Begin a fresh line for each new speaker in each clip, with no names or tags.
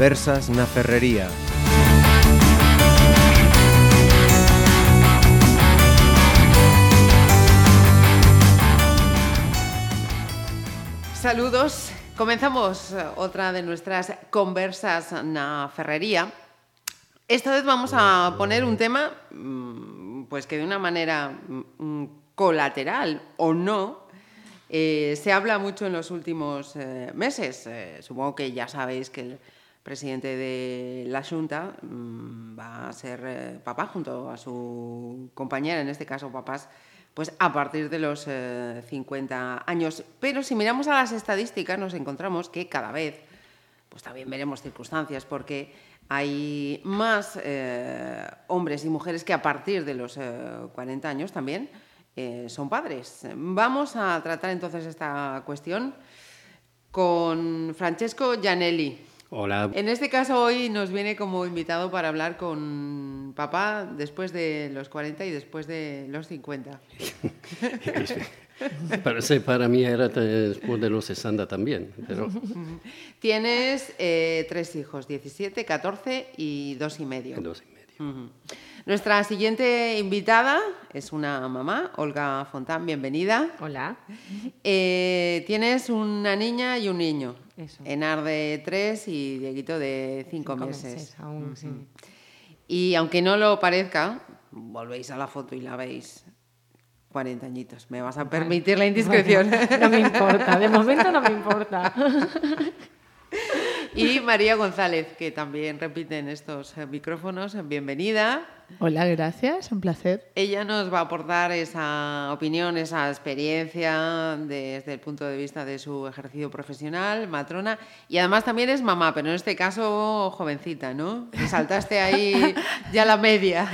Conversas na Ferrería.
Saludos. Comenzamos eh, otra de nuestras conversas na ferrería. Esta vez vamos a poner un tema mm, pues que de una manera mm, colateral o no eh, se habla mucho en los últimos eh, meses. Supongo que ya sabéis que el presidente de la Junta mm, va a ser eh, papá junto a su compañera, en este caso papás, pues a partir de los eh, 50 años. Pero si miramos a las estadísticas nos encontramos que cada vez, pues también veremos circunstancias, porque hay más eh, hombres y mujeres que a partir de los eh, 40 años también eh, son padres. Vamos a tratar entonces esta cuestión con Francesco Gianelli.
Hola.
En este caso hoy nos viene como invitado para hablar con papá después de los 40 y después de los 50.
Parece para mí era después de los 60 también, pero
Tienes eh, tres hijos, 17, 14 y dos y medio.
dos y medio.
Nuestra siguiente invitada es una mamá, Olga Fontán, bienvenida.
Hola.
Eh, tienes una niña y un niño.
Eso.
Enar de tres y Dieguito de cinco,
Cinco
meses.
meses aún, sí.
Y aunque no lo parezca, volvéis a la foto y la veis. 40 añitos. Me vas a permitir la indiscreción.
Bueno, no me importa, de momento no me importa.
Y María González, que también repite en estos micrófonos. Bienvenida.
Hola, gracias, un placer.
Ella nos va a aportar esa opinión, esa experiencia desde el punto de vista de su ejercicio profesional, matrona, y además también es mamá, pero en este caso jovencita, ¿no? Te Saltaste ahí ya la media.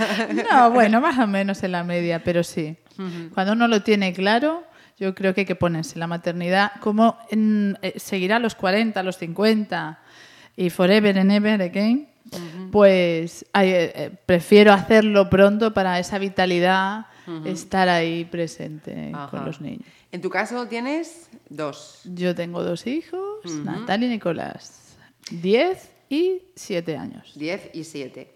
No, bueno, más o menos en la media, pero sí. Cuando uno lo tiene claro, yo creo que hay que ponerse la maternidad como en, eh, seguirá a los 40, a los 50 y forever and ever again. Pues ay, eh, eh, prefiero hacerlo pronto para esa vitalidad, estar ahí presente
Ajá.
con los niños.
En tu caso tienes dos.
Yo tengo dos hijos, Natalia y Nicolás, 10 y 7 años.
10 y 7.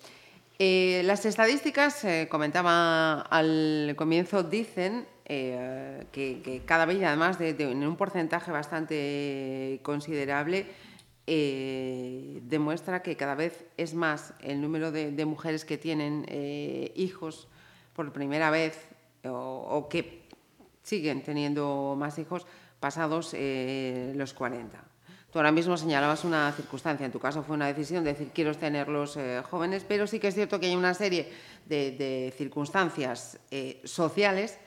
Eh, las estadísticas, eh, comentaba al comienzo, dicen eh, que, que cada vez, además de, de- en un porcentaje bastante considerable, eh, demuestra que cada vez es más el número de, de mujeres que tienen eh, hijos por primera vez o, o que siguen teniendo más hijos pasados eh, los 40. Tú ahora mismo señalabas una circunstancia, en tu caso fue una decisión de decir quiero tenerlos jóvenes, pero sí que es cierto que hay una serie de, de circunstancias sociales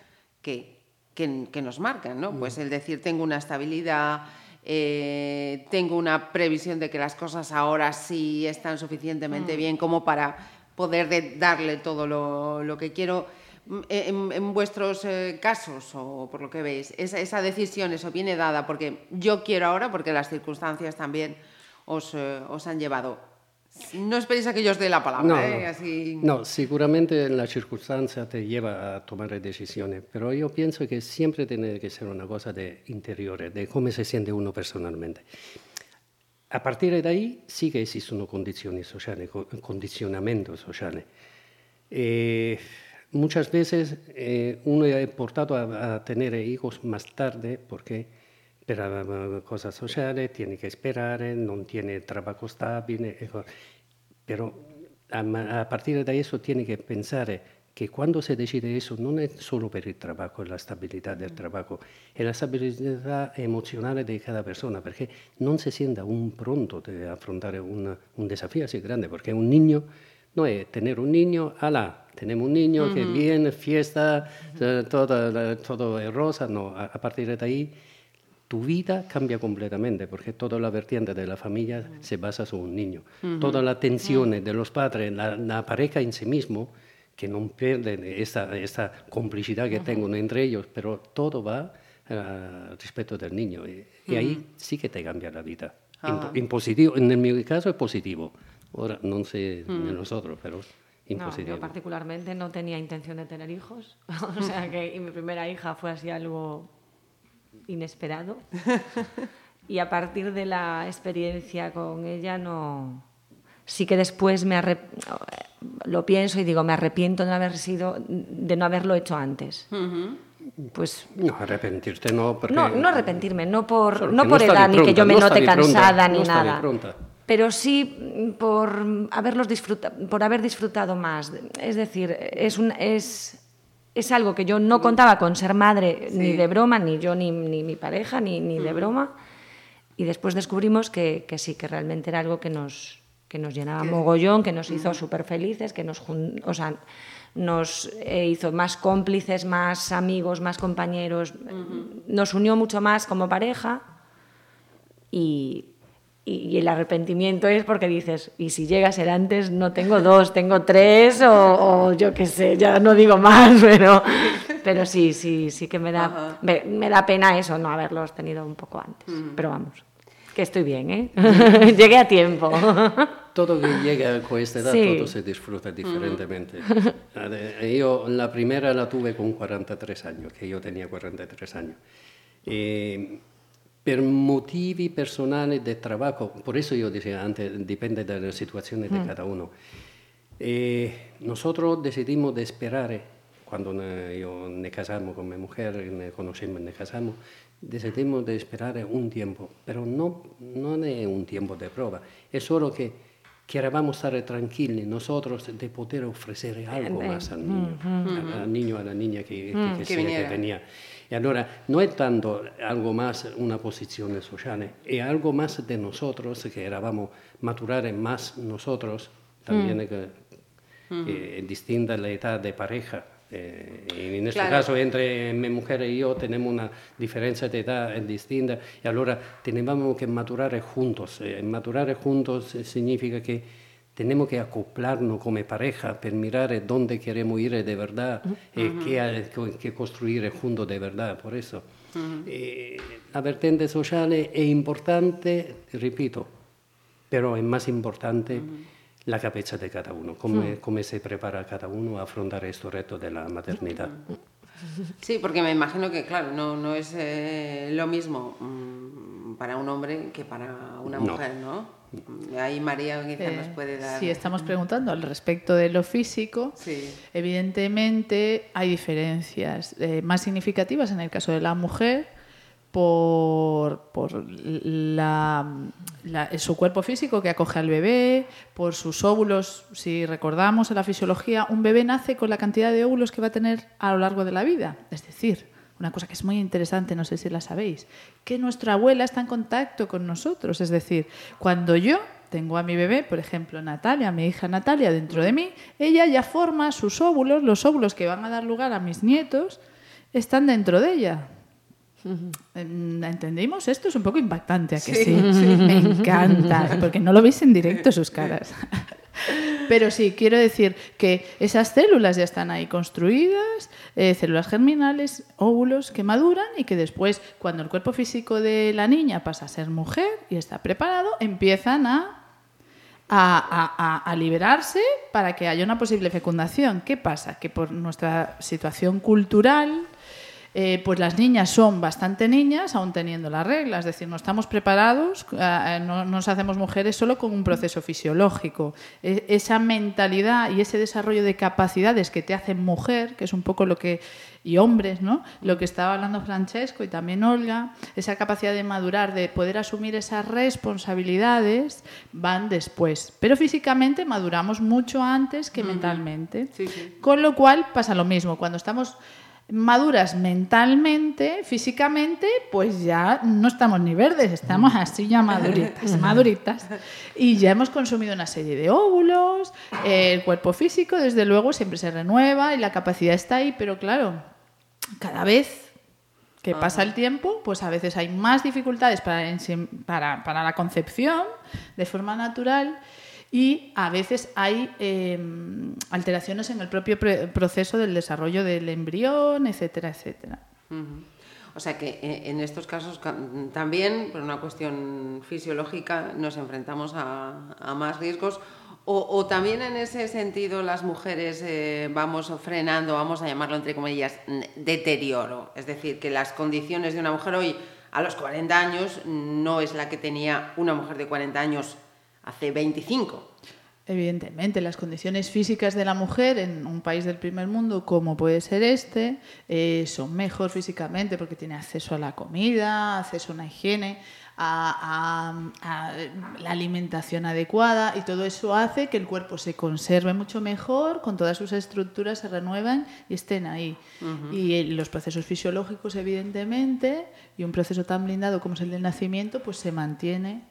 que, que- que nos marcan, ¿no? Pues el decir tengo una estabilidad, eh, tengo una previsión de que las cosas ahora sí están suficientemente bien como para poder de- darle todo lo, lo que quiero. Mm, En, en vuestros eh, casos, o por lo que veis, esa, esa decisión, eso viene dada porque yo quiero ahora, porque las circunstancias también os, eh, os han llevado. No esperéis a que yo os dé la palabra,
No,
¿eh?
no.
Así...
No, seguramente la circunstancia te lleva a tomar decisiones, pero yo pienso que siempre tiene que ser una cosa de interior, de cómo se siente uno personalmente. A partir de ahí sí que esistono condizioni sociali, co- condizionamento sociale. Eh, muchas veces eh, uno è portato a, a tener hijos más tarde porque per eh, cosas sociales tiene que esperar, non tiene trabajo stabile, ecco. pero a, partir de eso tiene que pensar que cuando se decide eso non è solo per il trabajo, la stabilità del trabajo, è la stabilità emozionale di cada persona, perché non si sienta aún pronto de affrontare un, un desafío así grande, porque un niño no es tener un niño, ala, tenemos un niño que viene, fiesta, eh, todo, la- todo es rosa, no, a, a partir de ahí tu vida cambia completamente porque toda la vertiente de la familia se basa sobre un niño. Toda la tensión de los padres, la, la pareja en sí mismo, que no pierden esta, esta complicidad que tengo entre ellos, pero todo va al respecto del niño. Y, y ahí sí que te cambia la vida. En, po- en positivo, en mi caso es positivo. Ahora no sé de nosotros, pero en
No, yo particularmente no tenía intención de tener hijos. o sea que y mi primera hija fue así algo inesperado. y a partir de la experiencia con ella no, sí que después me lo pienso y digo, me arrepiento de no, haber sido, de no haberlo hecho antes. Pues
no arrepentirte no porque...
no no arrepentirme no por no por edad ni que yo me note cansada ni nada pero sí por haberlos disfrutado por haber disfrutado más es decir es un es es algo que yo no contaba con ser madre ni de broma ni yo ni, ni mi pareja ni, ni de broma. Y después descubrimos que, que sí que realmente era algo que nos que nos llenaba mogollón, que nos hizo súper felices, que nos, o sea, nos eh, hizo más cómplices, más amigos, más compañeros, nos unió mucho más como pareja y, y, el arrepentimiento es porque dices, y si llega a ser antes, no tengo dos, tengo tres o, yo qué sé, ya no digo más, pero, pero sí, sí, sí que me da, me, da pena eso, no haberlos tenido un poco antes, pero vamos. Que estoy bien, ¿eh? Llegué a tiempo.
Todo que llega con esta edad, todo se disfruta diferentemente. Yo la primera la tuve con 43 años, que yo tenía 43 años. Eh, per motivi personali de trabajo, por eso yo decía antes, depende de las situaciones de mm. cada uno. Eh, nosotros decidimos de esperar, cuando yo me casamos con mi mujer, me conocimos, me casamos, decidimos de esperar un tiempo, pero no, no es un tiempo de prueba, es solo que queríamos estar tranquilos nosotros de poder ofrecer algo más al niño, al niño, a la niña que, que, que, que venía. Y ahora no es tanto algo más una posición social, es algo más de nosotros, que éramos maturar más nosotros, también mm. que, eh, distinta la edad de pareja. Eh, en este caso, entre mi mujer y yo tenemos una diferencia de edad distinta. Y ahora tenemos que maturar juntos. Eh, maturar juntos significa que tenemos que acoplarnos como pareja para mirar dónde queremos ir de verdad y qué, que construir juntos de verdad. Por eso, la vertiente social es importante, repito, pero es más importante la cabeza de cada uno, cómo, cómo se prepara cada uno a afrontar este reto de la maternidad.
Sí, porque me imagino que, claro, no, no es eh, lo mismo mm, para un hombre que para una mujer, ¿no? Ahí María quizá nos eh, puede dar...
Si estamos preguntando al respecto de lo físico, evidentemente hay diferencias eh, más significativas en el caso de la mujer por, por la, su cuerpo físico que acoge al bebé, por sus óvulos. Si recordamos en la fisiología, un bebé nace con la cantidad de óvulos que va a tener a lo largo de la vida. Es decir, una cosa que es muy interesante, no sé si la sabéis, que nuestra abuela está en contacto con nosotros. Es decir, cuando yo tengo a mi bebé, por ejemplo, Natalia, mi hija Natalia, dentro de mí, ella ya forma sus óvulos, los óvulos que van a dar lugar a mis nietos, están dentro de ella. ¿Entendimos? Esto es un poco impactante, ¿a que sí? Me encanta, porque no lo veis en directo sus caras. Pero sí, quiero decir que esas células ya están ahí construidas, eh, células germinales, óvulos que maduran y que después, cuando el cuerpo físico de la niña pasa a ser mujer y está preparado, empiezan a a, a, liberarse para que haya una posible fecundación. ¿Qué pasa? Que por nuestra situación cultural, eh, pues las niñas son bastante niñas, aún teniendo la regla, es decir, no estamos preparados, eh, eh, no, nos hacemos mujeres solo con un proceso fisiológico. E, esa mentalidad y ese desarrollo de capacidades que te hacen mujer, que es un poco lo que y hombres, ¿no? Lo que estaba hablando Francesco y también Olga, esa capacidad de madurar, de poder asumir esas responsabilidades, van después. Pero físicamente maduramos mucho antes que mentalmente. Con lo cual pasa lo mismo. Cuando estamos maduras mentalmente, físicamente, pues ya no estamos ni verdes, estamos así ya maduritas, maduritas. Y ya hemos consumido una serie de óvulos, el cuerpo físico, desde luego, siempre se renueva y la capacidad está ahí, pero claro, cada vez que pasa el tiempo, pues a veces hay más dificultades para, para, para la concepción de forma natural y a veces hay em, alteraciones en el propio proceso del desarrollo del embrión, etcétera, etcétera.
O sea que eh, en estos casos también, por una cuestión fisiológica, nos enfrentamos a, más riesgos. O, también en ese sentido las mujeres eh, vamos frenando, vamos a llamarlo entre comillas, deterioro. Es decir, que las condiciones de una mujer hoy a los 40 años no es la que tenía una mujer de 40 años hace 25.
Evidentemente, las condiciones físicas de la mujer en un país del primer mundo, como puede ser este, eh, son mejor físicamente porque tiene acceso a la comida, acceso a una higiene, a, la alimentación adecuada y todo eso hace que el cuerpo se conserve mucho mejor, con todas sus estructuras se renuevan y estén ahí. Y los procesos fisiológicos, evidentemente, y un proceso tan blindado como es el del nacimiento, pues se mantiene.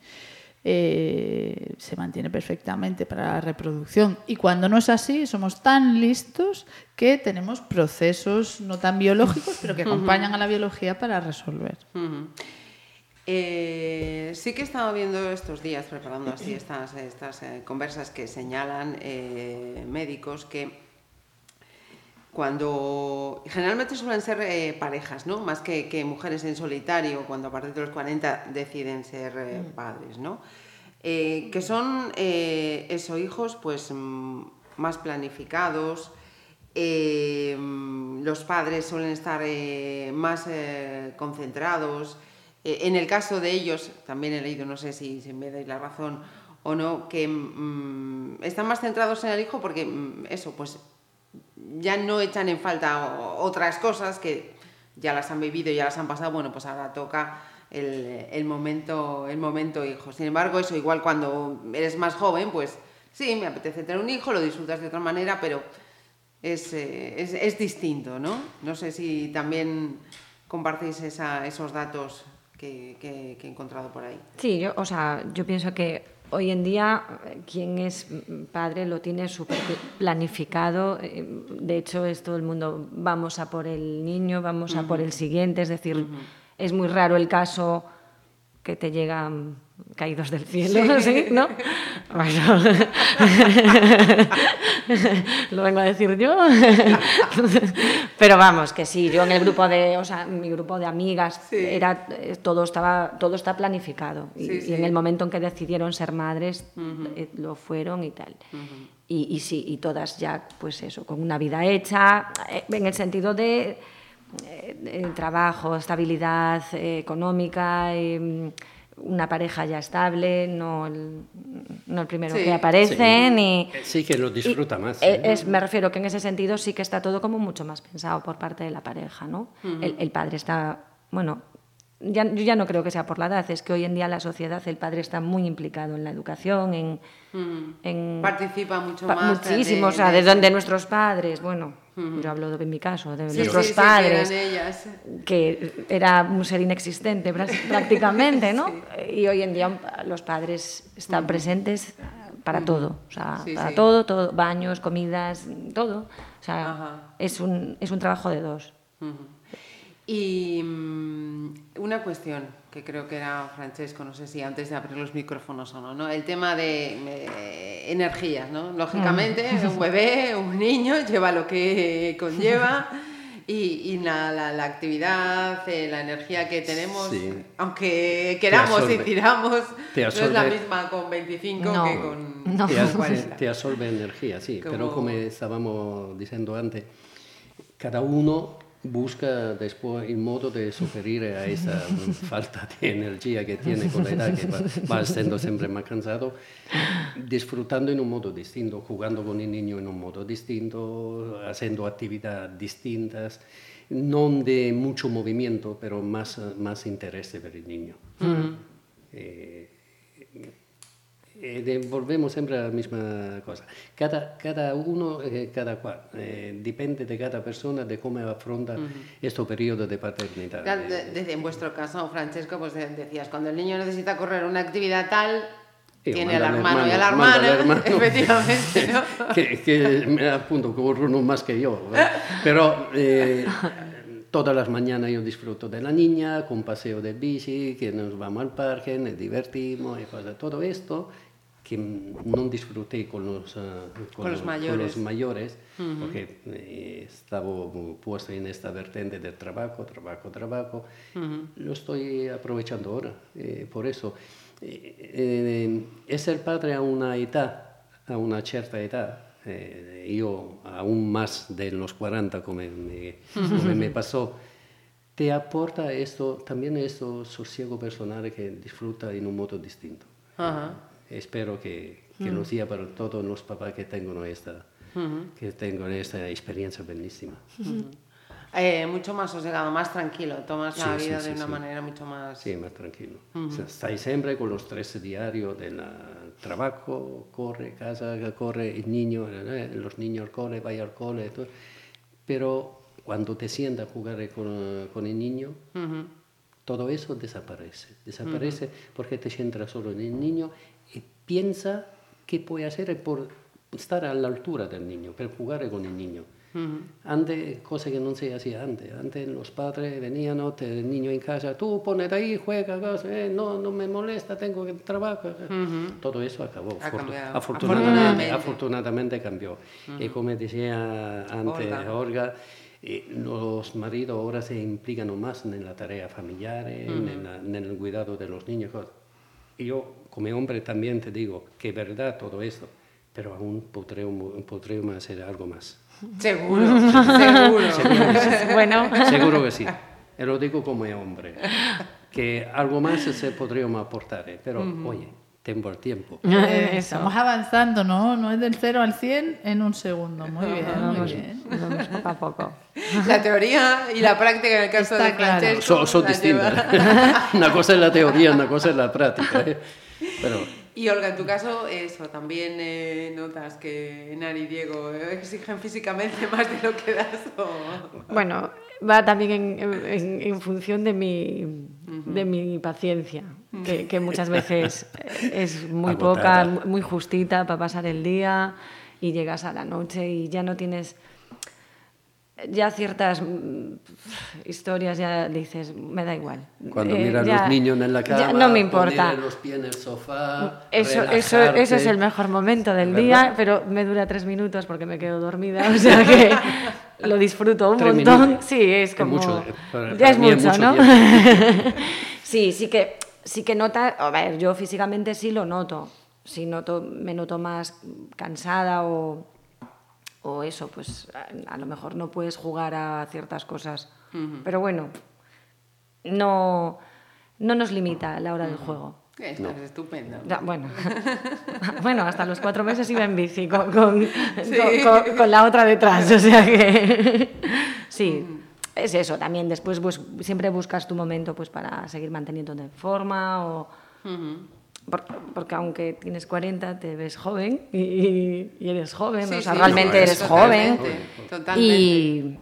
Eh, se mantiene perfectamente para la reproducción. Y cuando no es así, somos tan listos que tenemos procesos no tan biológicos, pero que acompañan a la biología para resolver.
Eh, sí que he estado viendo estos días, preparando así estas, estas eh, conversas que señalan médicos que cuando generalmente suelen ser parejas, ¿no? Más que, que, mujeres en solitario, cuando a partir de los 40 deciden ser mm. padres, ¿no? Eh, que son eh, esos hijos pues mm, más planificados, eh, los padres suelen estar más concentrados. en el caso de ellos, también he leído, no sé si, me dais la razón o no, que mm, están más centrados en el hijo porque eso, pues ya no echan en falta otras cosas que ya las han vivido, ya las han pasado, bueno, pues ahora toca el, momento, el momento hijo. Sin embargo, eso igual cuando eres más joven, pues sí, me apetece tener un hijo, lo disfrutas de otra manera, pero es, eh, es, distinto, ¿no? No sé si también compartís esos datos que, que, he encontrado por ahí.
Sí, yo, o sea, yo pienso que hoy en día quien es padre lo tiene súper planificado. Eh, de hecho, es todo el mundo, vamos a por el niño, vamos a por el siguiente, es decir, es muy raro el caso que te llegan caídos del cielo, sí. ¿no? Bueno, lo vengo a decir yo. Pero vamos, que sí, yo en el grupo de, o sea, mi grupo de amigas, era, eh, todo, estaba, todo está planificado. Y, en el momento en que decidieron ser madres, eh, lo fueron y tal. y, y, sí, y todas ya, pues eso, con una vida hecha, eh, en el sentido de eh, trabajo, estabilidad eh, económica, mm, una pareja ya estable, no el, no el primero que aparece.
Sí, sí que lo disfruta más.
¿eh? Es, me refiero que en ese sentido sí que está todo como mucho más pensado por parte de la pareja. ¿no? el, el, padre está, bueno, ya, yo ya no creo que sea por la edad, es que hoy en día la sociedad, el padre está muy implicado en la educación, en...
en Participa mucho más.
Muchísimo, o sea, de, donde nuestros padres, bueno, yo hablo de mi caso, de nuestros padres, que era un ser inexistente prácticamente, ¿no? Y hoy en día los padres están presentes para todo, o sea, para todo, todo, baños, comidas, todo. O sea, es un, es un trabajo de dos.
Y mm, una cuestión que creo que era Francesco, no sé si antes de abrir los micrófonos o no, ¿no? el tema de eh, energías, ¿no? Lógicamente, mm. un bebé, un niño, lleva lo que conlleva y, la, la, actividad, eh, la energía que tenemos, aunque queramos y tiramos, no es la misma con 25 que con,
no. te 40. Te absorbe energía, sí, pero como estábamos diciendo antes, cada uno busca después el modo de sufrir a esa falta de energía que tiene con la edad, que va, siendo siempre más cansado, disfrutando en un modo distinto, jugando con el niño en un modo distinto, haciendo actividades distintas, no de mucho movimiento, pero más, más interés para el niño. Eh, volvemos siempre a la misma cosa. Cada, cada uno, eh, cada cual, eh, depende de cada persona de cómo afronta este periodo de paternidad.
En vuestro caso, Francesco, pues decías, cuando el niño necesita correr una actividad tal, tiene al hermano, y a la hermana, efectivamente, ¿no?
que, me apunto, corre uno más que yo. Pero todas las mañanas yo disfruto de la niña, con paseo de bici, que nos vamos al parque, nos divertimos y cosas. Todo esto que no disfruté con los, uh, con,
con, los mayores,
con mayores uh -huh. porque eh, estaba puesto en esta vertiente de trabajo, trabajo, trabajo. Uh -huh. Lo estoy aprovechando ahora. Eh, por eso, eh, eh, es el padre a una edad, a una cierta edad, yo aún más de los 40 como me, como me pasó, te aporta esto, también esto sosiego personal que disfruta en un modo distinto.
-huh.
Espero que, que lo sea para todos los papás que tengan esta, que tengan esta experiencia bellísima.
Eh, mucho más sosegado, más tranquilo, tomas la vida de una manera mucho más...
Sí, más tranquilo. estáis siempre con los tres diarios del trabajo, corre, casa, corre, el niño, los niños cole, vaya al cole, todo. pero cuando te sientas a jugar con, con el niño, todo eso desaparece. Desaparece porque te centras solo en el niño piensa qué puede hacer por estar a la altura del niño, para jugar con el niño. Antes, cosa que no se hacía antes. Antes los padres venían, ¿no? el niño en casa, tú ponete ahí, juega, eh, no, no me molesta, tengo que trabajar. Todo eso acabó. afortunadamente, afortunadamente, cambió. Y como decía antes Olga, eh, los maridos ahora se implican más en la tarea familiar, en, el cuidado de los niños. Yo, como hombre, también te digo que es verdad todo eso, pero aún podríamos hacer algo más.
Seguro, seguro.
seguro bueno. Seguro que sí. Y lo digo como hombre. Que algo más se podría aportar, ¿eh? pero oye, tiempo al tiempo.
Eh, estamos avanzando, ¿no? No es del 0 al 100 en un segundo. Muy bien, muy bien.
poco a poco.
La teoría y la práctica en el caso de Francesco.
Son, distintas. una cosa es la teoría, una cosa es la práctica. ¿eh? Pero
y Olga, en tu caso, eso, también eh, notas que Nari y Diego exigen físicamente más de lo que das.
Bueno, va también en, en, función de mi, de mi paciencia, que, que, muchas veces es muy poca, muy justita para pasar el día y llegas a la noche y ya no tienes ya ciertas mm, historias ya dices, me da igual.
Cuando eh, miras a los niños en la cama,
no me importa.
los pies en el sofá.
Eso, eso, eso, es el mejor momento del día, pero me dura tres minutos porque me quedo dormida, o sea que lo disfruto un montón. Sí, es como. mucho, ya es mucho, ¿no? sí, sí que, sí que nota. A ver, yo físicamente sí lo noto. Sí noto, me noto más cansada o o eso, pues a, lo mejor no puedes jugar a ciertas cosas. Pero bueno, no, no nos limita la hora del juego.
Es estupendo.
bueno. bueno, hasta los cuatro meses iba en bici con, con, con, la otra detrás. O sea que sí, es eso. También después pues, siempre buscas tu momento pues, para seguir manteniéndote en forma o porque, aunque tienes 40 te ves joven y, eres joven, o sea, realmente eres joven. Y,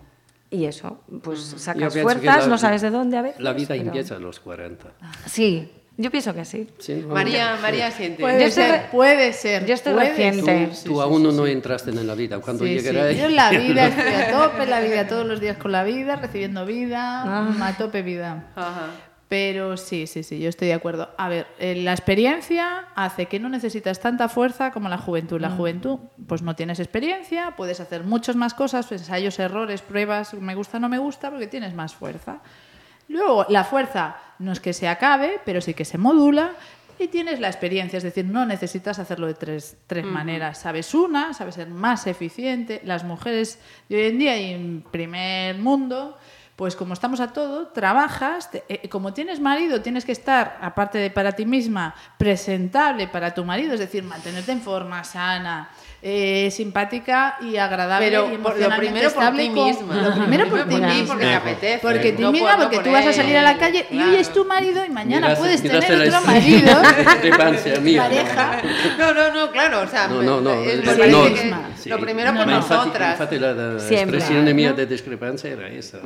y, eso, pues sacas fuerzas, no sabes de dónde a veces.
La vida empieza a los 40.
Sí, yo pienso que sí.
María, María siente.
Puede ser, puede ser.
Yo estoy reciente.
Tú, aún no entraste en la vida. Cuando llegará
Yo en la vida estoy a tope, la vida todos los días con la vida, recibiendo vida, ah. a tope vida. Ajá. Pero sí, sí, sí, yo estoy de acuerdo. A ver, eh, la experiencia hace que no necesitas tanta fuerza como la juventud. La mm. juventud, pues no tienes experiencia, puedes hacer muchas más cosas, ensayos, errores, pruebas, me gusta, no me gusta, porque tienes más fuerza. Luego, la fuerza no es que se acabe, pero sí que se modula y tienes la experiencia, es decir, no necesitas hacerlo de tres, tres maneras. Sabes una, sabes ser más eficiente. Las mujeres de hoy en día y en primer mundo pues como estamos a todo, trabajas, eh, como tienes marido, tienes que estar, aparte de para ti misma, presentable para tu marido, es decir, mantenerte en forma sana, eh, simpática y agradable
Pero
y
lo primero por ti misma.
Lo primero por ti misma.
Porque te apetece.
Porque misma, porque tú vas a salir a la calle y hoy es tu marido y mañana puedes tener otro marido.
pareja.
No, no, no, claro. O sea,
no, no, no,
es
lo,
lo primero por nosotras.
Infatti la, la espressione mia di discrepanza era esa.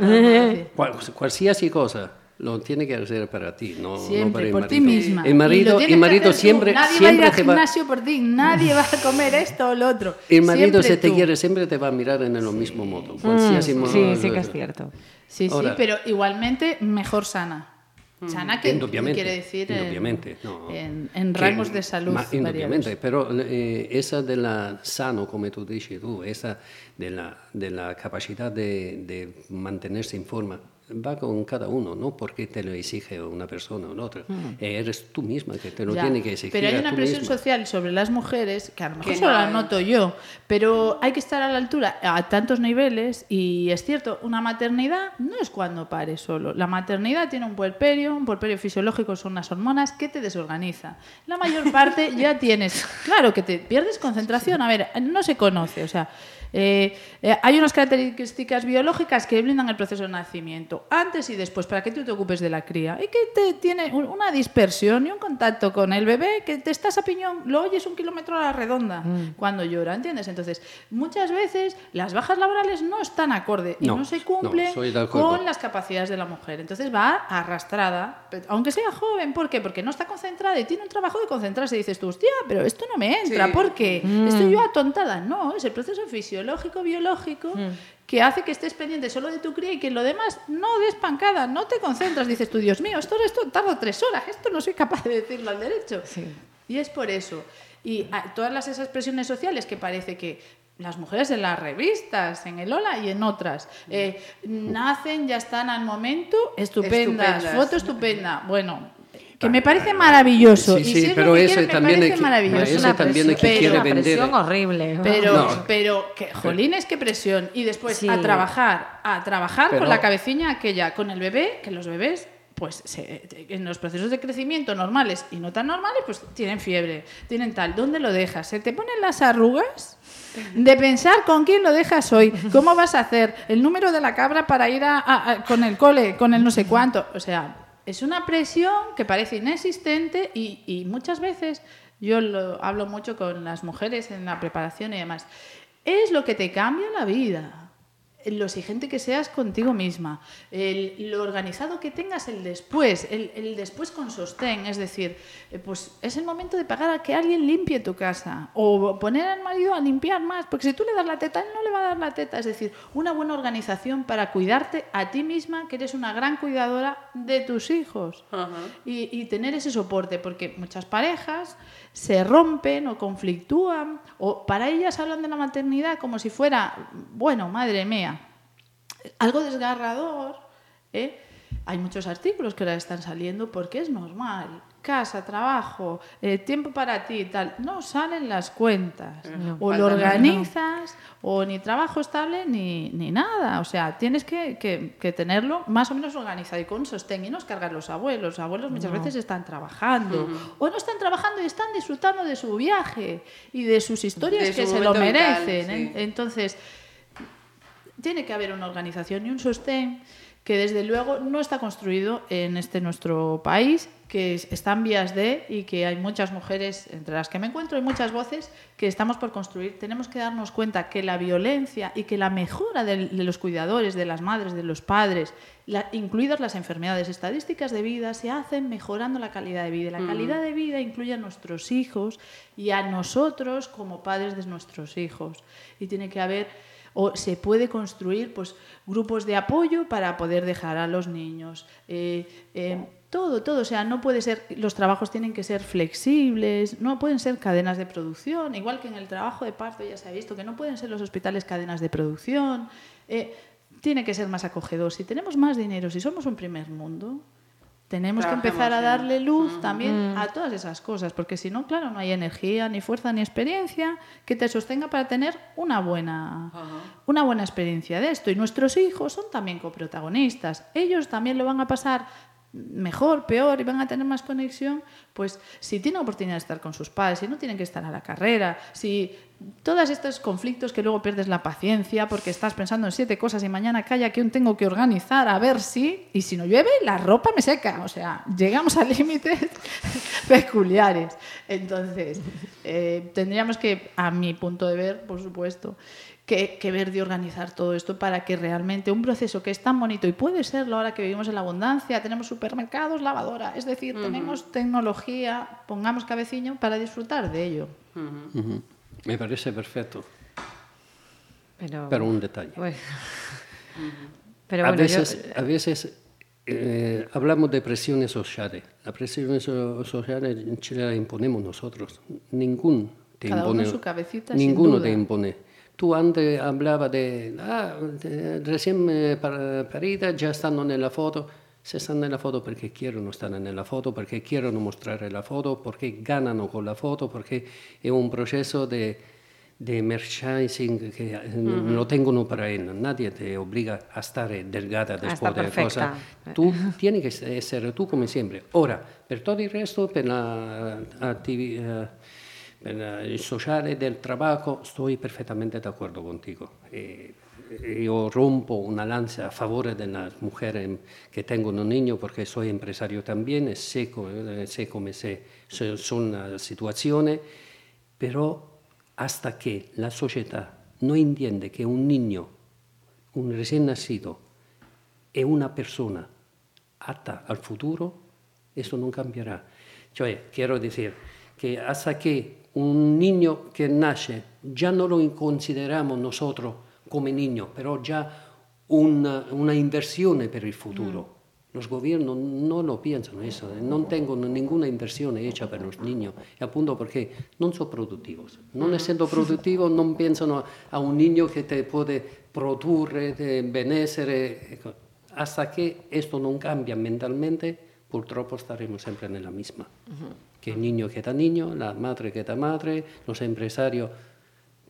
Qualsiasi cosa lo tiene que hacer para ti, no,
siempre,
no para el
por
marido.
ti misma.
El marido, el marido siempre,
nadie
siempre
va a ir al gimnasio por ti, nadie va a comer esto o lo otro.
El marido se te quiere siempre te va a mirar en el mismo modo. Mm,
sí, sí, sí que es cierto.
Sí, sí, pero igualmente mejor sana. Sana que quiere decir
indubbiamente,
en, en, rangos de salud. Ma,
indubbiamente, pero eh, esa de la sano, como tú dices tú, esa de la, de la capacidad de, de mantenerse en forma, va con cada uno, no porque te lo exige una persona o otra. Mm. Eres tú misma que te lo tiene que exigir.
Pero hay una presión social sobre las mujeres que a lo mejor solo la noto yo, pero hay que estar a la altura a tantos niveles y es cierto, una maternidad no es cuando pare solo. La maternidad tiene un puerperio, un puerperio fisiológico son unas hormonas que te desorganiza. La mayor parte ya tienes, claro que te pierdes concentración, a ver, no se conoce, o sea, eh, eh, hay unas características biológicas que blindan el proceso de nacimiento, antes y después, para que tú te ocupes de la cría. Y que te tiene una dispersión y un contacto con el bebé que te estás a piñón, lo oyes un kilómetro a la redonda mm. cuando llora, ¿entiendes? Entonces, muchas veces las bajas laborales no están acorde y no, se cumplen con las capacidades de la mujer. Entonces va arrastrada, aunque sea joven. ¿Por qué? Porque no está concentrada y tiene un trabajo de concentrarse. Y dices tú, hostia, pero esto no me entra. ¿Por qué? Mm. Estoy yo atontada. No, es el proceso fisiológico lógico biológico, mm. que hace que estés pendiente solo de tu cría y que lo demás no des pancada, no te concentras. Dices tú, Dios mío, esto, esto tarda tres horas, esto no soy capaz de decirlo al derecho. Y es por eso. Y todas las, esas presiones sociales que parece que las mujeres en las revistas, en el Hola y en otras, eh, nacen, ya están al momento, estupendas, foto estupenda. Bueno, que me parece maravilloso.
Sí, sí, pero ese también es maravilloso. también es que quiere vender.
presión horrible.
Pero, pero que, jolines, qué presión. Y después a trabajar, a trabajar con la cabecilla aquella, con el bebé, que los bebés pues en los procesos de crecimiento normales y no tan normales, pues tienen fiebre, tienen tal. ¿Dónde lo dejas? ¿Se te ponen las arrugas? De pensar con quién lo dejas hoy, cómo vas a hacer, el número de la cabra para ir a, con el cole, con el no sé cuánto. O sea, es una presión que parece inexistente y, muchas veces, yo lo hablo mucho con las mujeres en la preparación y demás, es lo que te cambia la vida lo exigente que seas contigo misma, lo organizado que tengas el después, el, después con sostén, es decir, eh, pues es el momento de pagar a que alguien limpie tu casa o poner al marido a limpiar más, porque si tú le das la teta, él no le va a dar la teta, es decir, una buena organización para cuidarte a ti misma, que eres una gran cuidadora de tus hijos y, y tener ese soporte, porque muchas parejas se rompen o conflictúan, o para ellas hablan de la maternidad como si fuera, bueno, madre mía, algo desgarrador. ¿eh? Hay muchos artículos que ahora están saliendo porque es normal casa, trabajo, eh, tiempo para ti y tal, no salen las cuentas. o lo organizas, o ni trabajo estable ni, ni nada. O sea, tienes que, que, tenerlo más o menos organizado y con sostén y no es cargar los abuelos. Los abuelos muchas veces están trabajando o no están trabajando y están disfrutando de su viaje y de sus historias que se lo merecen. Entonces, tiene que haber una organización y un sostén que desde luego no está construido en este nuestro país, que está en vías de y que hay muchas mujeres, entre las que me encuentro, y muchas voces que estamos por construir. Tenemos que darnos cuenta que la violencia y que la mejora de, los cuidadores, de las madres, de los padres, incluidas las enfermedades estadísticas de vida, se hacen mejorando la calidad de vida. La calidad de vida incluye a nuestros hijos y a nosotros como padres de nuestros hijos. Y tiene que haber o se puede construir pues, grupos de apoyo para poder dejar a los niños. Eh, eh, todo, todo, o sea, no puede ser, los trabajos tienen que ser flexibles, no pueden ser cadenas de producción, igual que en el trabajo de parto ya se ha visto que no pueden ser los hospitales cadenas de producción, eh, tiene que ser más acogedor. Si tenemos más dinero, si somos un primer mundo, tenemos que empezar a darle luz también mm. a todas esas cosas, porque si no, claro, no hay energía, ni fuerza, ni experiencia que te sostenga para tener una buena, una buena experiencia de esto. Y nuestros hijos son también coprotagonistas. Ellos también lo van a pasar mejor, peor y van a tener más conexión, pues si tienen oportunidad de estar con sus padres, si no tienen que estar a la carrera, si todos estos conflictos que luego pierdes la paciencia porque estás pensando en siete cosas y mañana calla que aún tengo que organizar a ver si, y si no llueve, la ropa me seca. O sea, llegamos a límites peculiares. Entonces, eh, tendríamos que, a mi punto de ver, por supuesto, que, ver de organizar todo esto para que realmente un proceso que es tan bonito y puede serlo ahora que vivimos en la abundancia, tenemos supermercados, lavadora, es decir, tenemos tecnología, pongamos cabeciño para disfrutar de ello.
Me parece perfecto. Pero, un detalle. Pero a veces, a veces eh, hablamos de presiones sociales. Las presiones sociales en Chile las imponemos nosotros. Ningún te
Cada
impone.
Uno su cabecita,
ninguno te impone Tú antes hablabas de, ah, recién eh, parida, ya estando en la foto. Se están en la foto perché quieren estar en la foto, perché quieren mostrar la foto, perché ganano con la foto, perché è un processo di de merchandising che mm-hmm. lo tengono para él. Nadie te obliga a stare delgata después de cosas. Tú tienes que essere tu come sempre. Ora, per tutto il resto, per la attività il sociale del trabajo, estoy perfectamente de acuerdo contigo. Eh, yo rompo una lanza a favor de las mujeres que tengan un niño porque soy empresario también, sé, sé cómo son las situaciones, pero hasta que la sociedad no entiende que un niño, un recién nacido, es una persona apta al futuro, eso no cambiará. Cioè, quiero decir que hasta que un niño que nace ya no lo consideramos nosotros come niño, però già una, una inversione per il futuro. Mm. Los gobiernos no lo piensan eso, no tengono ninguna inversión hecha per los niños, appunto perché non sono produttivi. Non essendo produttivi non pensano a un niño che te può produrre benessere. Hasta che questo non cambia mentalmente, purtroppo staremo sempre nella misma. Mm-hmm. Que el niño queda niño, la madre queda madre, los empresarios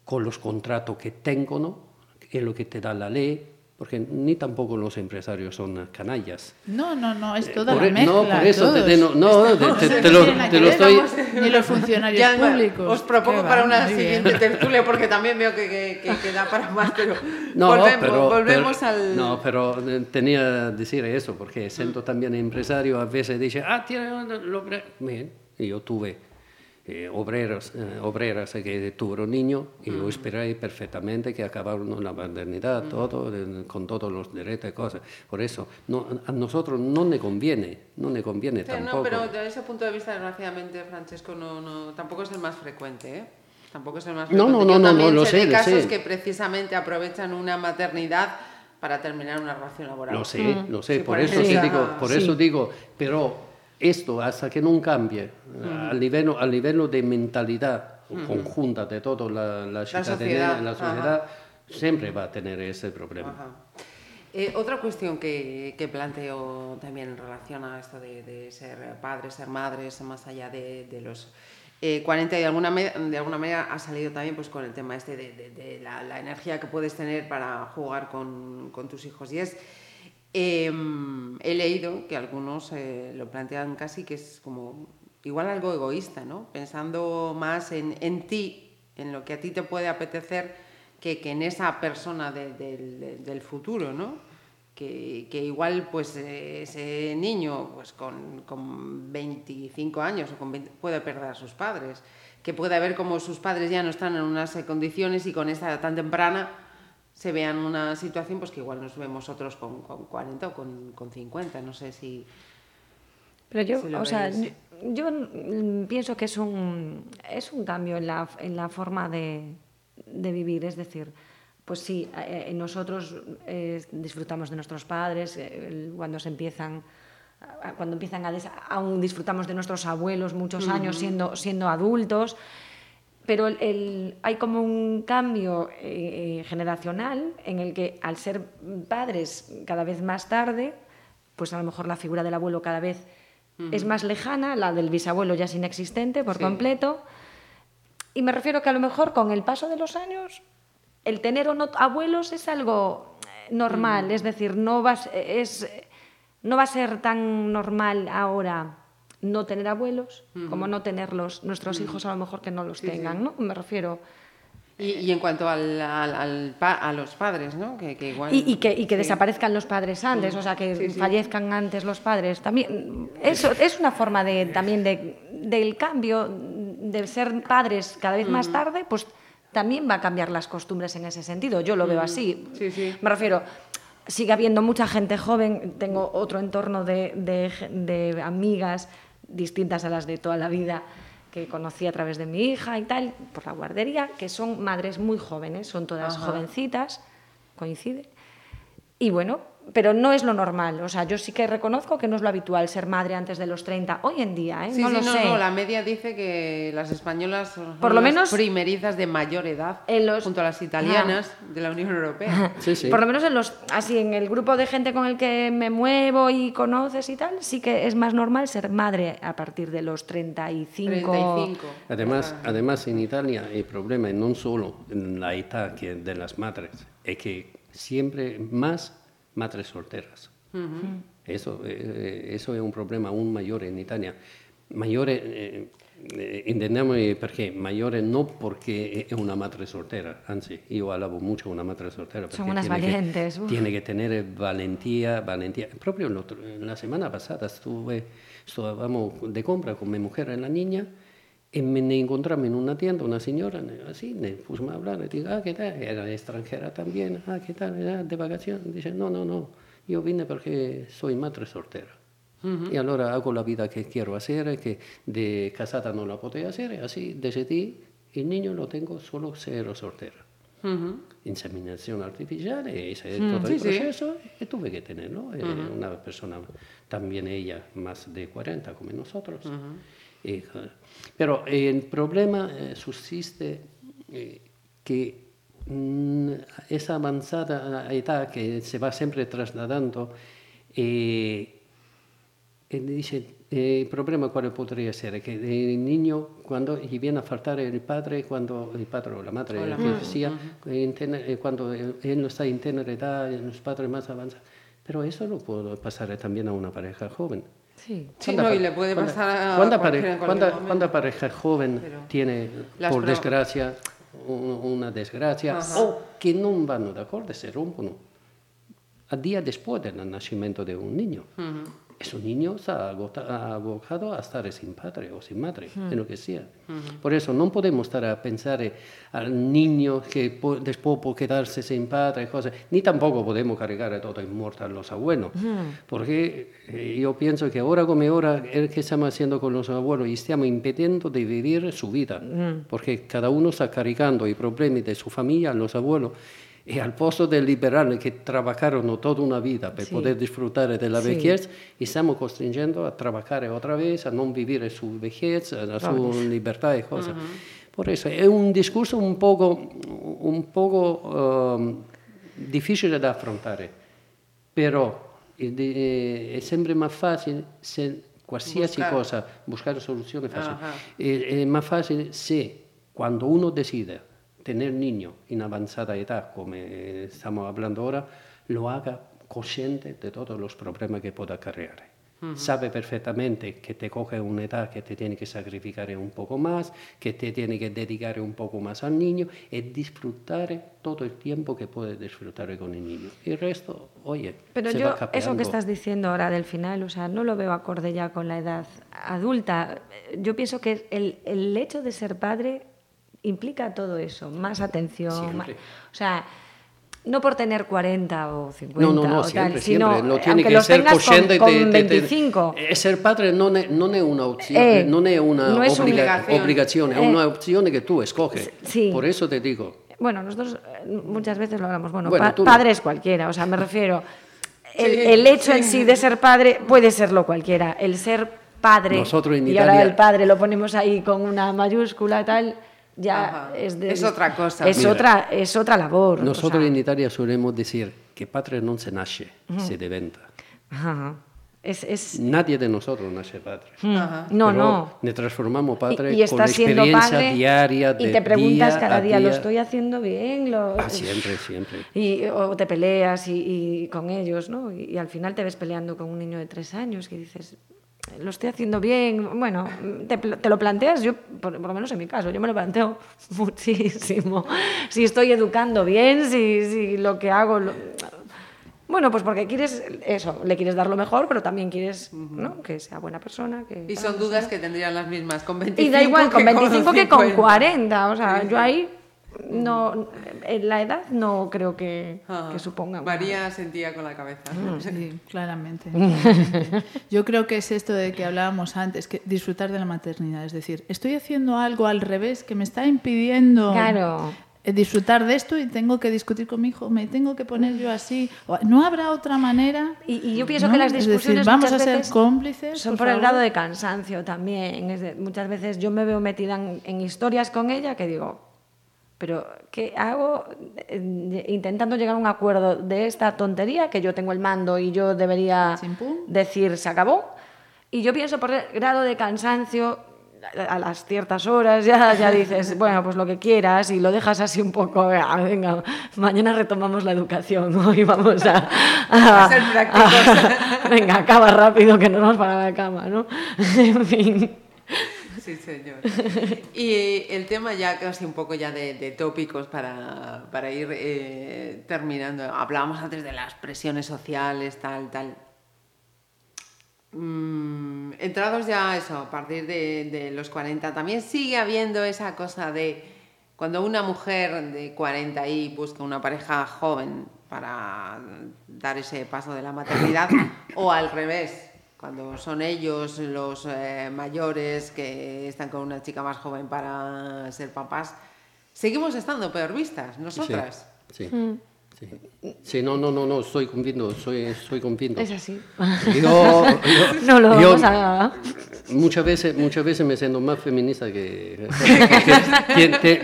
con los contratos que tengono, es lo que te da la ley, porque ni tampoco los empresarios son canallas.
No, no, no, es toda la mezcla.
No, por eso te, no, no, te, te, te, lo, te lo estoy...
Ni los funcionarios ya, públicos.
Os propongo para una siguiente tertulia, porque también veo que, que, que, que, da para más, pero, no, volvemos, pero volvemos
pero,
al...
No, pero eh, tenía que decir eso, porque siendo también empresario, a veces dice, ah, tiene... Lo... Bien, y yo tuve eh, obreros, eh, obreras que tuvieron niños y yo esperé perfectamente que acabaron la maternidad, todo, con todos los derechos y cosas. Por eso, no, a nosotros no nos conviene, no nos conviene
pero
tampoco.
No, pero desde ese punto de vista, desgraciadamente, Francesco, no, no, tampoco es el más frecuente, ¿eh? Tampoco es el más frecuente.
No, no, no, no, no, lo sé,
casos
lo sé.
que precisamente aprovechan una maternidad para terminar una relación laboral.
Lo sé, mm. lo sé, sí, por, por, eso, sí, digo, por sí. eso digo, pero esto hasta que no cambie uh-huh. a, livello, a, livello, de mentalidad uh-huh. conjunta de toda la, la la sociedad, uh-huh. siempre va a tener ese problema.
Eh, otra cuestión que, que, planteo también en relación a esto de, de ser padres, ser madres, más allá de, de los eh, 40 y de alguna, de alguna manera ha salido también pues, con el tema este de, de la, la, energía que puedes tener para jugar con, con tus hijos. Y es Eh, he leído que algunos eh, lo plantean casi que es como igual algo egoísta, ¿no? Pensando más en, en, ti, en lo que a ti te puede apetecer, que, que en esa persona de, de, del futuro, ¿no? Que, que, igual pues ese niño pues con, con 25 años o con 20, puede perder a sus padres, que puede ver como sus padres ya no están en unas condiciones y con esta tan temprana se vean una situación pues que igual nos vemos otros con, con 40 o con, con, 50, no sé si...
Pero yo, si o sea, yo, yo, pienso que es un, es un cambio en la, en la forma de, de vivir, es decir, pues sí, eh, nosotros eh, disfrutamos de nuestros padres, eh, cuando se empiezan cuando empiezan a aún disfrutamos de nuestros abuelos muchos años uh -huh. siendo siendo adultos pero el, el, hay como un cambio eh, generacional en el que al ser padres cada vez más tarde, pues a lo mejor la figura del abuelo cada vez uh -huh. es más lejana, la del bisabuelo ya es inexistente por sí. completo. Y me refiero que a lo mejor con el paso de los años, el tener o no abuelos es algo normal, uh -huh. es decir, no va, es, no va a ser tan normal ahora no tener abuelos, uh -huh. como no tenerlos nuestros hijos, a lo mejor que no los sí, tengan, sí. ¿no? Me refiero.
Y, y, en cuanto al, al, al pa, a los padres, ¿no? Que, que igual...
y, y, que, y que sí. desaparezcan los padres antes, o sea, que fallezcan antes los padres. También eso es una forma de, también de, del cambio, de ser padres cada vez más tarde, pues también va a cambiar las costumbres en ese sentido. Yo lo veo así. Me refiero, sigue habiendo mucha gente joven, tengo otro entorno de, de, de amigas distintas a las de toda la vida que conocí a través de mi hija y tal, por la guardería, que son madres muy jóvenes, son todas Ajá. jovencitas, coincide. Y bueno, pero no es lo normal. O sea, yo sí que reconozco que no es lo habitual ser madre antes de los 30 hoy en día. ¿eh?
Sí,
no
sí,
lo
no,
sé.
no, la media dice que las españolas son
Por lo
las
menos-
primerizas de mayor edad
En los-
junto a las italianas de la Unión Europea.
Sí, sí.
Por lo menos en los, así en el grupo de gente con el que me muevo y conoces y tal, sí que es más normal ser madre a partir de los 35.
35.
Además, además en Italia el problema es no solo en la edad que de las madres, es que siempre más madres solteras. Eso, eh, eso es un problema aún mayor en Italia. Mayores, eh, eh, entendiamo perché, maggiore non perché è una madre soltera, anzi io alabo mucho a una madre soltera.
Son unas
tiene
valientes,
Que, tiene que tener valentía, valentía. Proprio la semana pasada estuve, estábamos de compra con mi mujer y la niña me ne encontramos en una tienda una señora, así, nos pusimos a hablar, le digo, ah, ¿qué tal? Era extranjera también, ah, ¿qué tal? Era de vacaciones. Dice, no, no, no, yo vine porque soy madre soltera. Y allora hago la vida que quiero hacer, que de casada no la puedo hacer, así decidí, el niño lo tengo solo ser soltera. Inseminación artificial, ese es todo
Sí,
el
sí.
proceso, y tuve que tenerlo. eh, Una persona, también ella, más de 40 como nosotros. Y, pero el problema eh, subsiste eh, que mm, esa avanzada edad que se va siempre trasladando, eh, dice, eh, il problema quale potrebbe essere? Che il niño quando gli viene a faltare il padre, quando il padre o la madre,
O la
eh, quando él no está en tenera edad, los padres más avanzados. Pero eso lo puede pasar también a una pareja joven.
Sí,
sí no, y le puede pasar
¿cuánta,
pareja,
¿cuánta, ¿cuánta pareja joven
Pero
tiene, por
pro...
desgracia, una desgracia
Ajá.
o que non vanno d'accordo se rompono a día después do nacimiento de un niño. Uh -huh. Está agota- abocado a estar sin padre o sin madre, en lo que sea. Por eso no podemos estar a pensar eh, al niño que po- después puede quedarse sin padre, cosas, ni tampoco podemos cargar todo en muerte a los abuelos. Porque eh, yo pienso que ahora como ahora, el que estamos haciendo con los abuelos, y estamos impidiendo de vivir su vida. Porque cada uno está cargando i problemi de su familia a los abuelos. E al posto de liberarle che trabajaron toda una vida per
Sì.
poter disfrutar della
Sì.
vejez, y stiamo costringendo a trabajare otra vez, a non vivere su vejez, a la su libertà e cose. Eso è un discorso un poco, un poco ehm, difficile da affrontare, però è, di- è sempre più facile se qualsiasi
Buscar.
cosa, buscare soluzioni facili.
Ajá.
È, è più facile se quando uno decide tener niño en avanzada edad, como estamos hablando ahora, lo haga consciente de todos los problemas que pueda acarrear. Sabe perfectamente que te coge una edad que te tiene que sacrificar un poco más, que te tiene que dedicar un poco más al niño y disfrutar todo el tiempo que puede disfrutar con el niño. Y el resto, oye,
Pero
se
yo,
va
eso que estás diciendo ahora del final, o sea, no lo veo acorde ya con la edad adulta. Yo pienso que el, el hecho de ser padre implica todo eso, más atención. Más- o sea, no por tener 40 o 50
No, no, no,
o
siempre,
tal, sino eh,
tiene
aunque
que
los
ser
tengas con, con
de, de- de-
25.
Ser padre non è, non è una opzione,
Eh,
non è una
no es
è
Eh.
una opzione che tu escoges.
Sí.
Por eso te digo,
Bueno, nosotros eh, muchas veces lo hablamos. Bueno,
Bueno,
pa-
tú no.
padre es cualquiera, o sea, me refiero. El,
Sí,
el hecho en
sí.
de ser padre puede serlo cualquiera. El ser padre.
Nosotros en
y ahora el padre lo ponemos ahí con una mayúscula tal. Ya
Ajá.
es, de-
Es otra cosa.
Es
Mira,
otra, es otra labor. o
nosotros
sea,
in Italia solemos decir che padre non se nasce, si diventa.
ajá. Es, es-
Nadie de nosotros nace padre.
Ajá.
no,
Pero
no.
Ne trasformamos padre
y, y
con la experiencia
padre
diaria de
y te preguntas
día
cada
a
día, ¿lo
día.
estoy haciendo bien? Lo...
Ah, siempre, siempre.
Y, o te peleas y, y con ellos, ¿no? Y, y al final te ves peleando con un niño de tres años que dices, lo estoy haciendo bien. Bueno, te, te lo planteas, yo, por, por lo menos en mi caso, yo me lo planteo muchísimo. Si estoy educando bien, si, si lo que hago... lo- Bueno, pues porque quieres eso, le quieres dar lo mejor, pero también quieres ¿no? que sea buena persona. Que,
Y son dudas que tendrían las mismas con 25
y da igual con
que
25 que con
50.
40. O sea,
Sí,
yo ahí no. En la edad no creo que,
Ah,
que suponga. una-
María sentía con la cabeza.
Sí, claramente. Yo creo que es esto de que hablábamos antes, que disfrutar de la maternidad. Es decir, estoy haciendo algo al revés que me está impidiendo
Claro.
disfrutar de esto y tengo que discutir con mi hijo, me tengo que poner yo así. No habrá otra manera.
Y, yo pienso que las discusiones
vamos a ser cómplices.
Son por, el grado de cansancio también. muchas veces yo me veo metida en, historias con ella que digo, pero ¿qué hago eh, intentando llegar a un acuerdo de esta tontería que yo tengo el mando y yo debería decir se acabó? Y yo pienso por el grado de cansancio a las ciertas horas ya, ya dices, bueno, pues lo que quieras y lo dejas así un poco, venga, mañana retomamos la educación, hoy vamos a, a, ser prácticos. venga, acaba rápido que no nos para la cama, ¿no? en fin.
Sí, señor. Y el tema ya casi un poco ya de, tópicos para, para ir eh, terminando. Hablábamos antes de las presiones sociales, tal, tal. Mm, entrados ya eso, a partir de, los 40, también sigue habiendo esa cosa de cuando una mujer de 40 y busca una pareja joven para dar ese paso de la maternidad o al revés, cuando son ellos los eh, mayores que están con una chica más joven para ser papás, seguimos estando peor vistas nosotras.
Sí. Mm. Sí. no, no, no, no, estoy conviendo, soy, soy conviendo.
Es así. Yo, no lo vamos a...
Muchas veces, muchas veces me siento más feminista que...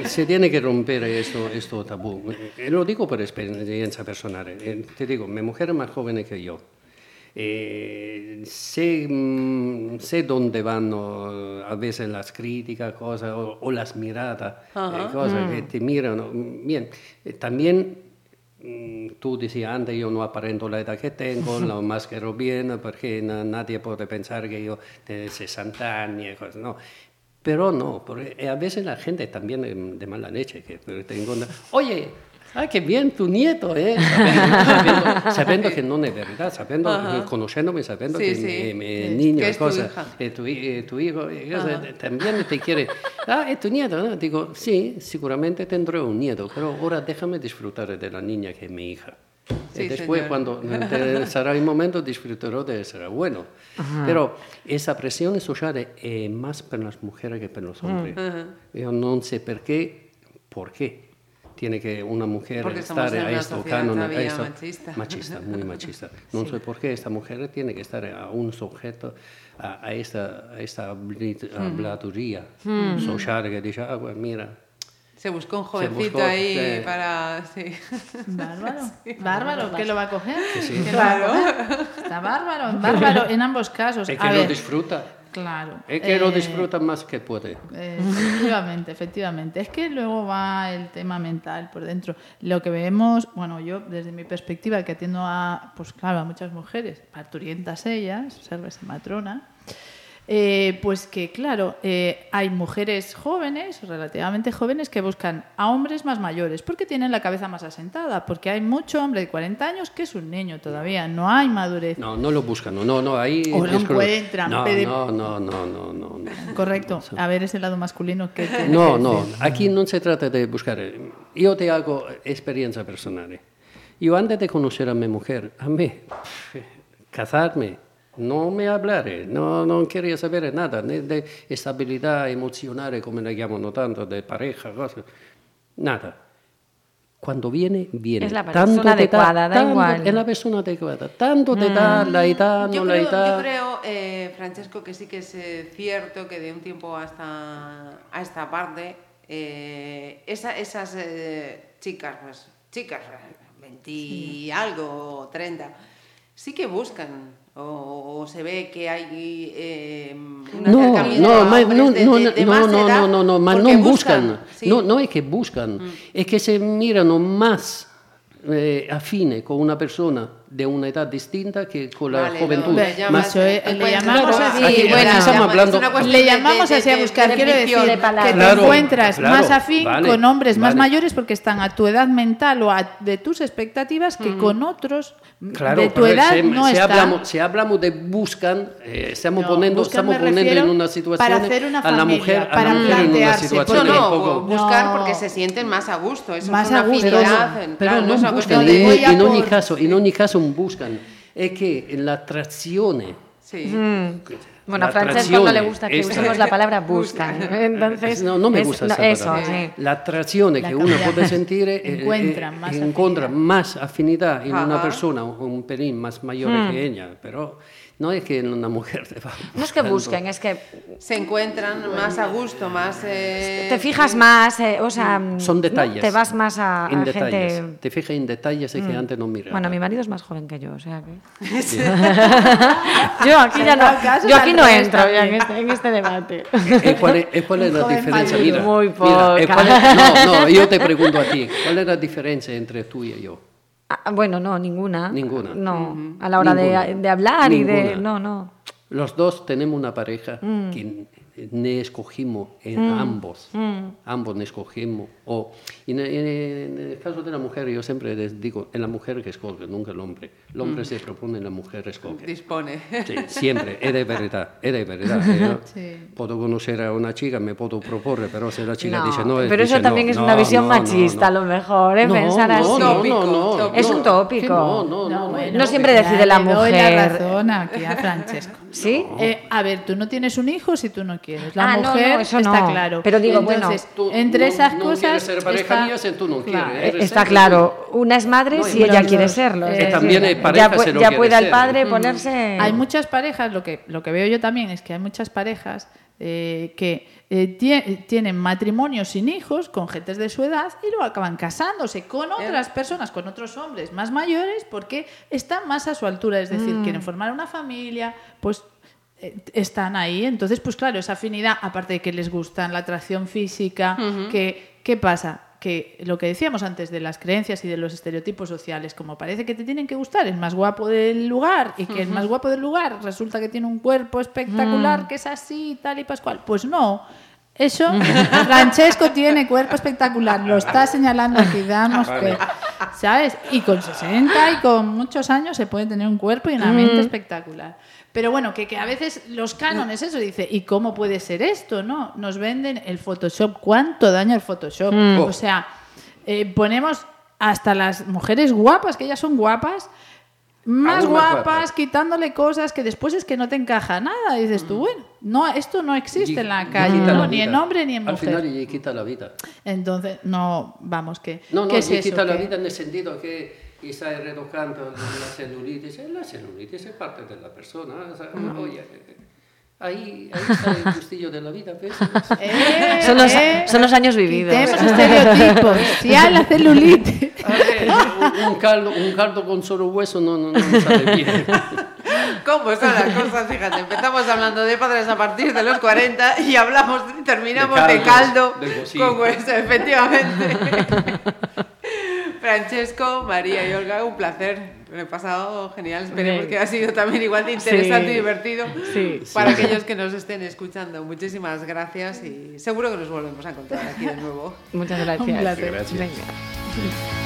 se tiene que romper esto, esto tabú. Eh, lo digo por experiencia personal. Eh, te digo, mi mujer es más joven que yo. Eh, sé, mm, sé, dónde van a veces las críticas cosas, o, las miradas, cosas que mm. te miran. Bien, también Mm, tú decías antes, yo no aparento la edad que tengo, lo masquero bien, porque nadie puede pensar que yo tengo 60 años, no. Pero no, porque a veces la gente también de mala leche, que tengo, oye, Ah, qué bien, tu nieto, ¿eh? Sabiendo, que no es verdad, sabiendo, conociéndome, sabiendo que sí. mi, niño, es cosa, tu, eh, tu, eh, tu, hijo, eh, también te quiere. Ah, es tu nieto, ¿no? Digo, sí, seguramente tendré un nieto, pero ahora déjame disfrutar de la niña que es mi hija. y después, cuando será el momento, disfrutaré de ser bueno. Pero esa presión social es más para las mujeres que para los hombres. Yo no sé por qué, por qué tiene que una mujer estar a esto, canon, a esto, machista. machista, muy machista. No sé por qué esta mujer tiene que estar a un sujeto a, esta, a esta habladuría social que dice, ah, bueno, mira,
se buscó un jovencito ahí para. Sí.
Bárbaro. Bárbaro, ¿qué lo va a coger? Sí, claro. Está bárbaro, bárbaro en ambos casos.
Es que lo disfruta.
Claro.
Es que lo eh, disfruta más que puede.
efectivamente, efectivamente. Es que luego va el tema mental por dentro. Lo que vemos, bueno, yo desde mi perspectiva, que atiendo a, pues claro, a muchas mujeres, parturientas ellas, serves matrona, eh, pues que, claro, eh, hay mujeres jóvenes, relativamente jóvenes, que buscan a hombres más mayores porque tienen la cabeza más asentada, porque hay mucho hombre de 40 años que es un niño todavía, no hay madurez.
No, no lo buscan, no, no, ahí...
O lo encuentran.
No, no, no, no, no, no,
Correcto, a ver ese lado masculino que...
no, no, aquí no se trata de buscar... Eh, yo te hago experiencia personal. Yo antes de conocer a mi mujer, a mí, casarme no me hablaré, no, no quería saber nada, ni de estabilidad emocional, como le llamamos tanto, de pareja, cosas, nada. Cuando viene, viene.
Es la persona adecuada, da, igual.
Es la persona adecuada. Tanto te da mm. la edad, no la edad.
Yo creo, eh, Francesco, que sí que es eh, cierto que de un tiempo hasta a esta parte, eh, esas chicas, pues chicas, 20 algo, 30, sí que buscan o, se ve que hay eh, un no, no, ma, no, de,
no, de, de no, no, no, no, no, ma non buscan, buscan sí. no, no è che buscan, mm. è che se mirano más eh, afine con una persona de una edad distinta que con la vale, juventud.
Le, llamas, le llamamos así, aquí, bueno, estamos hablando, le llamamos así a buscar, quiero decir que te claro, encuentras claro, más afín vale, con hombres vale. más mayores porque están a tu edad mental o a, de tus expectativas que mm. con otros claro, de tu edad
se,
no
si
están.
Hablamos, si hablamos de buscan, eh, estamos no, poniendo, estamos poniendo en una situación
para hacer una familia,
a la mujer,
para
a la mujer en una situación
no, no, poco... buscar porque se sienten más a gusto, eso más es una a gusto,
pero, no, no buscan, en ogni caso, in ogni caso buscan è che l'attrazione sì. mm.
Bueno, a Francesco no le gusta que usemos la palabra buscan. Entonces,
no, no me gusta esa eso, sí. La atracción que uno puede sentir encuentra, más, encuentra más afinidad en una persona un pelín más mayor mm. que ella, pero no es que una mujer te va
No es que busquen, es que...
Se encuentran más a gusto, más... Eh...
Te fijas más, eh, o sea...
Mm, Son detalles.
Te vas más a,
en detalles. Gente... Te fijas en detalles que mm. antes no miraba.
Bueno, mi marido es más joven que yo, o sea que... yo aquí ya no, yo aquí no entro ya en, este, en este debate.
¿Y cuál, es, cuál es la diferencia? Mira,
Muy poca.
Mira, no, no, yo te pregunto a ti, ¿cuál es la diferencia entre tú y yo?
Ah, bueno, no, ninguna.
Ninguna.
No, a la hora de, de, hablar y de... No, no.
Los dos tenemos una pareja mm. que ne escogimos en mm. ambos. Mm. Ambos ne escogimos. O, en, el caso de la mujer, yo siempre les digo, en la mujer que escoge, nunca el hombre. El hombre se propone, la mujer escoge.
Dispone.
Sí, siempre, es de verdad, es de verdad. Sí. Puedo conocer a una chica, me puedo proponer, pero si la chica dice no...
Pero
eso
también es una visión machista, a lo mejor, ¿eh? pensar así.
No, no, no,
Es un tópico.
No, no, no.
no siempre decide la mujer.
Doy la razón aquí a Francesco.
¿Sí?
Eh, a ver, tú no tienes un hijo si tú no quieres. La ah, mujer eso está claro.
Pero digo, Entonces,
bueno, entre esas
no
cosas.
Ser pareja está, mía, tú no quieres.
está claro. Una es madre si ella quiere serlo.
Que también es pareja
ya, ya puede el padre ponerse.
Hay muchas parejas, lo que, lo que veo yo también es que hay muchas parejas eh, que eh, tienen matrimonios sin hijos con gentes de su edad y luego acaban casándose con otras personas, con otros hombres más mayores porque están más a su altura, es decir, mm. quieren formar una familia, pues eh, están ahí. Entonces, pues claro, esa afinidad, aparte de que les gustan la atracción física, que, ¿qué pasa? Que lo que decíamos antes de las creencias y de los estereotipos sociales, como parece que te tienen que gustar el más guapo del lugar y que el más guapo del lugar resulta que tiene un cuerpo espectacular, mm. que es así, tal y pascual. Pues no, eso, Francesco tiene cuerpo espectacular, lo está señalando aquí, damos que, ¿sabes? Y con 60 y con muchos años se puede tener un cuerpo y una mente mm. espectacular. Pero bueno, que, que, a veces los cánones, eso dice, ¿y cómo puede ser esto? no Nos venden el Photoshop. ¿Cuánto daña el Photoshop? Mm. O sea, eh, ponemos hasta las mujeres guapas, que ellas son guapas, más guapas, quitándole cosas que después es que no te encaja nada. dices tú, mm. bueno, no, esto no existe en la calle, ni en hombre ni en mujer.
Al final y quita la vida.
Entonces, no, vamos, que...
No, no,
es
quita la vida en el sentido que y está reducendo la celulitis. La celulitis es parte de la persona. oye, ahí, ahí está el gustillo de la vida. ¿ves?
Eh, son, los, eh, son, los, años vividos.
Tenemos estereotipos. Si hay la celulitis.
un, caldo, un caldo con solo hueso no, no, no sale bien.
¿Cómo están las cosas? Fíjate, empezamos hablando de padres a partir de los 40 y hablamos, terminamos de, caldo con hueso, efectivamente. Francesco, María y Olga, un placer. Me he pasado genial. Esperemos que ha sido también igual de interesante y divertido para aquellos que nos estén escuchando. Muchísimas gracias y seguro que nos volvemos a encontrar aquí de nuevo.
Muchas gracias.
Un placer. Gracias.